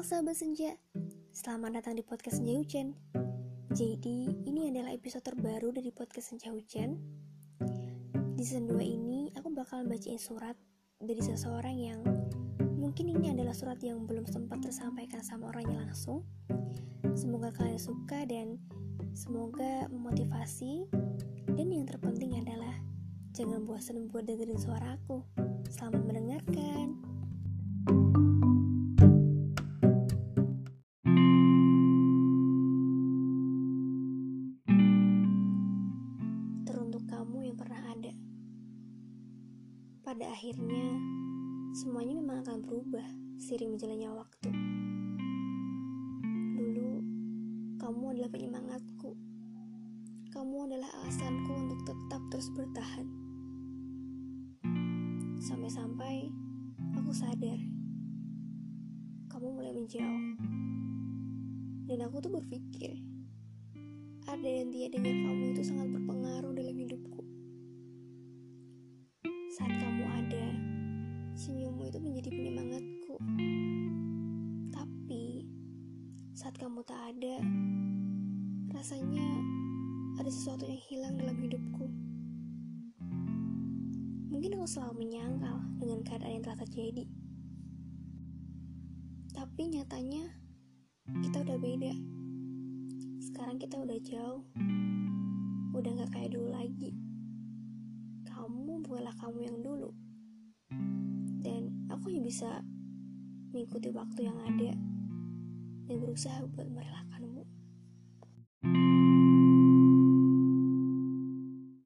sahabat senja, selamat datang di podcast Senja Hujan. Jadi, ini adalah episode terbaru dari podcast Senja Hujan. Di season 2 ini, aku bakal bacain surat dari seseorang yang mungkin ini adalah surat yang belum sempat tersampaikan sama orangnya langsung. Semoga kalian suka dan semoga memotivasi. Dan yang terpenting adalah jangan bosan buat dengerin suara aku. Selamat mendengarkan. Pada akhirnya, semuanya memang akan berubah seiring berjalannya waktu. Dulu, kamu adalah penyemangatku. Kamu adalah alasanku untuk tetap terus bertahan. Sampai-sampai aku sadar kamu mulai menjauh. Dan aku tuh berpikir, ada dan tiadanya kamu itu sangat berpengaruh dalam hidupku. Saat kamu tak ada, rasanya ada sesuatu yang hilang dalam hidupku. Mungkin aku selalu menyangkal dengan keadaan yang telah terjadi. Tapi nyatanya, kita udah beda. Sekarang kita udah jauh. Udah gak kayak dulu lagi. Kamu bukanlah kamu yang dulu. Dan aku hanya bisa mengikuti waktu yang ada dan berusaha buat merelakanmu.